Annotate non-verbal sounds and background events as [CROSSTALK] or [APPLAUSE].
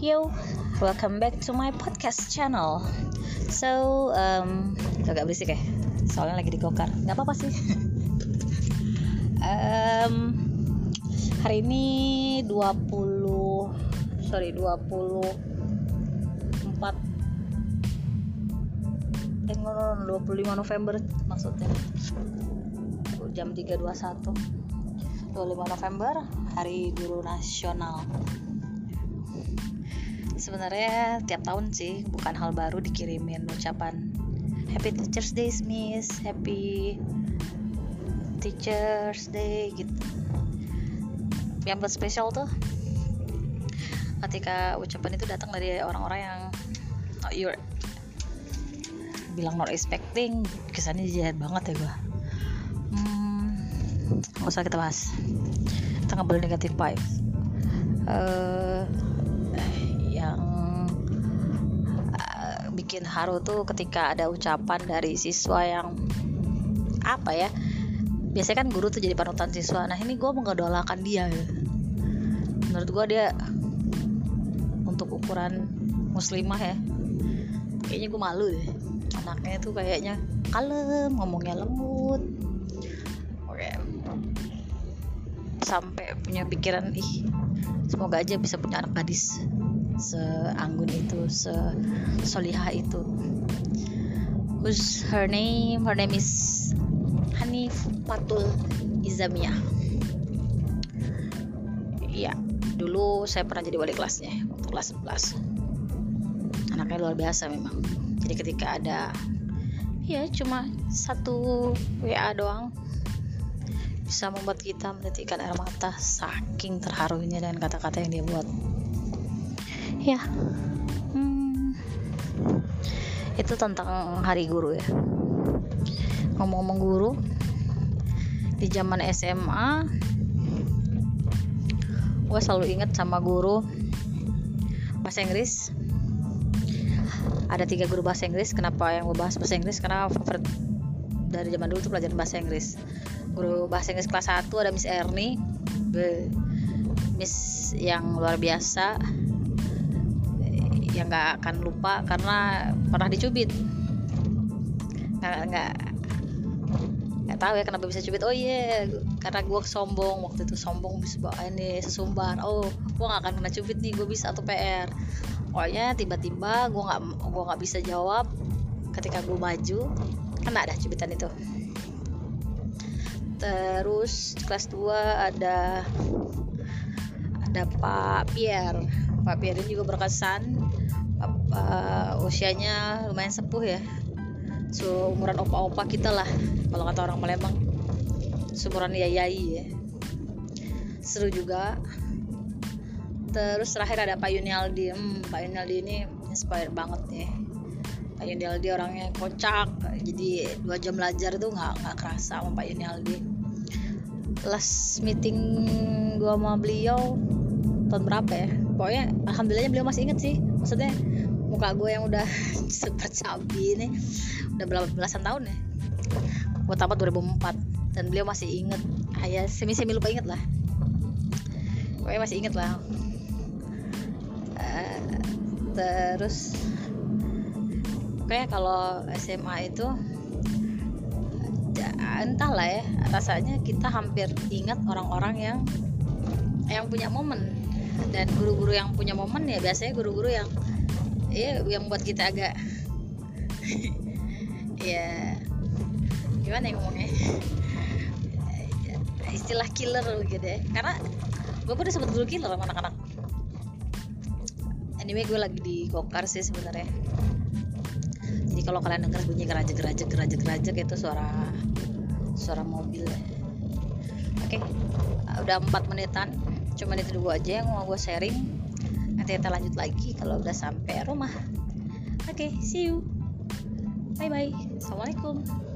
Yo, welcome back to my podcast channel. So, um, agak berisik ya, soalnya lagi digokar. Gak apa-apa sih. [LAUGHS] um, hari ini 20 sorry 24 eh, no, no, 25 November maksudnya jam 3.21 25 November Hari Guru Nasional sebenarnya tiap tahun sih bukan hal baru dikirimin ucapan. Happy Teachers Day Miss. Happy Teachers Day gitu. Yang buat spesial tuh ketika ucapan itu datang dari orang-orang yang oh, you're bilang not expecting kesannya jahat banget ya gue hmm, gak usah kita bahas. Kita boleh negatif vibes. Uh, bikin haru tuh ketika ada ucapan dari siswa yang apa ya biasanya kan guru tuh jadi panutan siswa. Nah ini gue mengedolakan dia. Ya. menurut gue dia untuk ukuran muslimah ya. Kayaknya gue malu deh. Anaknya tuh kayaknya kalem ngomongnya lembut. Oke. sampai punya pikiran ih semoga aja bisa punya anak gadis seanggun itu se solihah itu. Who's her name? Her name is Hanif Patul Izamia iya dulu saya pernah jadi wali kelasnya waktu kelas 11 anaknya luar biasa memang. Jadi ketika ada ya cuma satu WA doang bisa membuat kita menitikkan air mata saking terharunya dengan kata-kata yang dia buat ya. Hmm, itu tentang hari guru ya. Ngomong-ngomong guru di zaman SMA gue selalu inget sama guru bahasa Inggris. Ada tiga guru bahasa Inggris. Kenapa yang gue bahas bahasa Inggris? Karena favorit dari zaman dulu tuh pelajaran bahasa Inggris. Guru bahasa Inggris kelas 1 ada Miss Ernie Miss yang luar biasa yang nggak akan lupa karena pernah dicubit. Nggak nggak nggak tahu ya kenapa bisa cubit. Oh iya yeah. karena gue sombong waktu itu sombong bisa bawa ini sesumbar. Oh gue nggak akan kena cubit nih gue bisa atau PR pokoknya tiba-tiba gue nggak gue nggak bisa jawab ketika gue maju kan ada cubitan itu. Terus kelas 2 ada ada Pak Pierre. Pak Pierre juga berkesan usianya lumayan sepuh ya. Seumuran opa-opa kita lah kalau kata orang Palembang. Seumuran yayai ya. Seru juga. Terus terakhir ada Pak Yunialdi hmm, Pak Yunialdi ini inspired banget ya. Pak Yunialdi orangnya kocak. Jadi dua jam belajar tuh nggak nggak kerasa sama Pak Yunialdi last meeting gua sama beliau tahun berapa ya? Pokoknya alhamdulillahnya beliau masih inget sih. Maksudnya muka gue yang udah [LAUGHS] super cabi ini udah belasan tahun ya. Gue tamat 2004 dan beliau masih inget. Ayah semi semi lupa inget lah. Pokoknya masih inget lah. Uh, terus kayak kalau SMA itu ya, entahlah ya rasanya kita hampir ingat orang-orang yang yang punya momen. Dan guru-guru yang punya momen ya biasanya guru-guru yang ya yang buat kita agak [LAUGHS] ya gimana ya ngomongnya? Istilah killer gitu ya. Karena gue pun disebut guru killer sama anak-anak. Anyway gue lagi di kokar sih sebenarnya. Jadi kalau kalian dengar bunyi gerajak gerajak gerajak gerajak itu suara suara mobil. Oke okay. udah 4 menitan. Cuma itu dulu aja yang mau gue sharing kita lanjut lagi kalau udah sampai rumah. Oke okay, see you. Bye bye assalamualaikum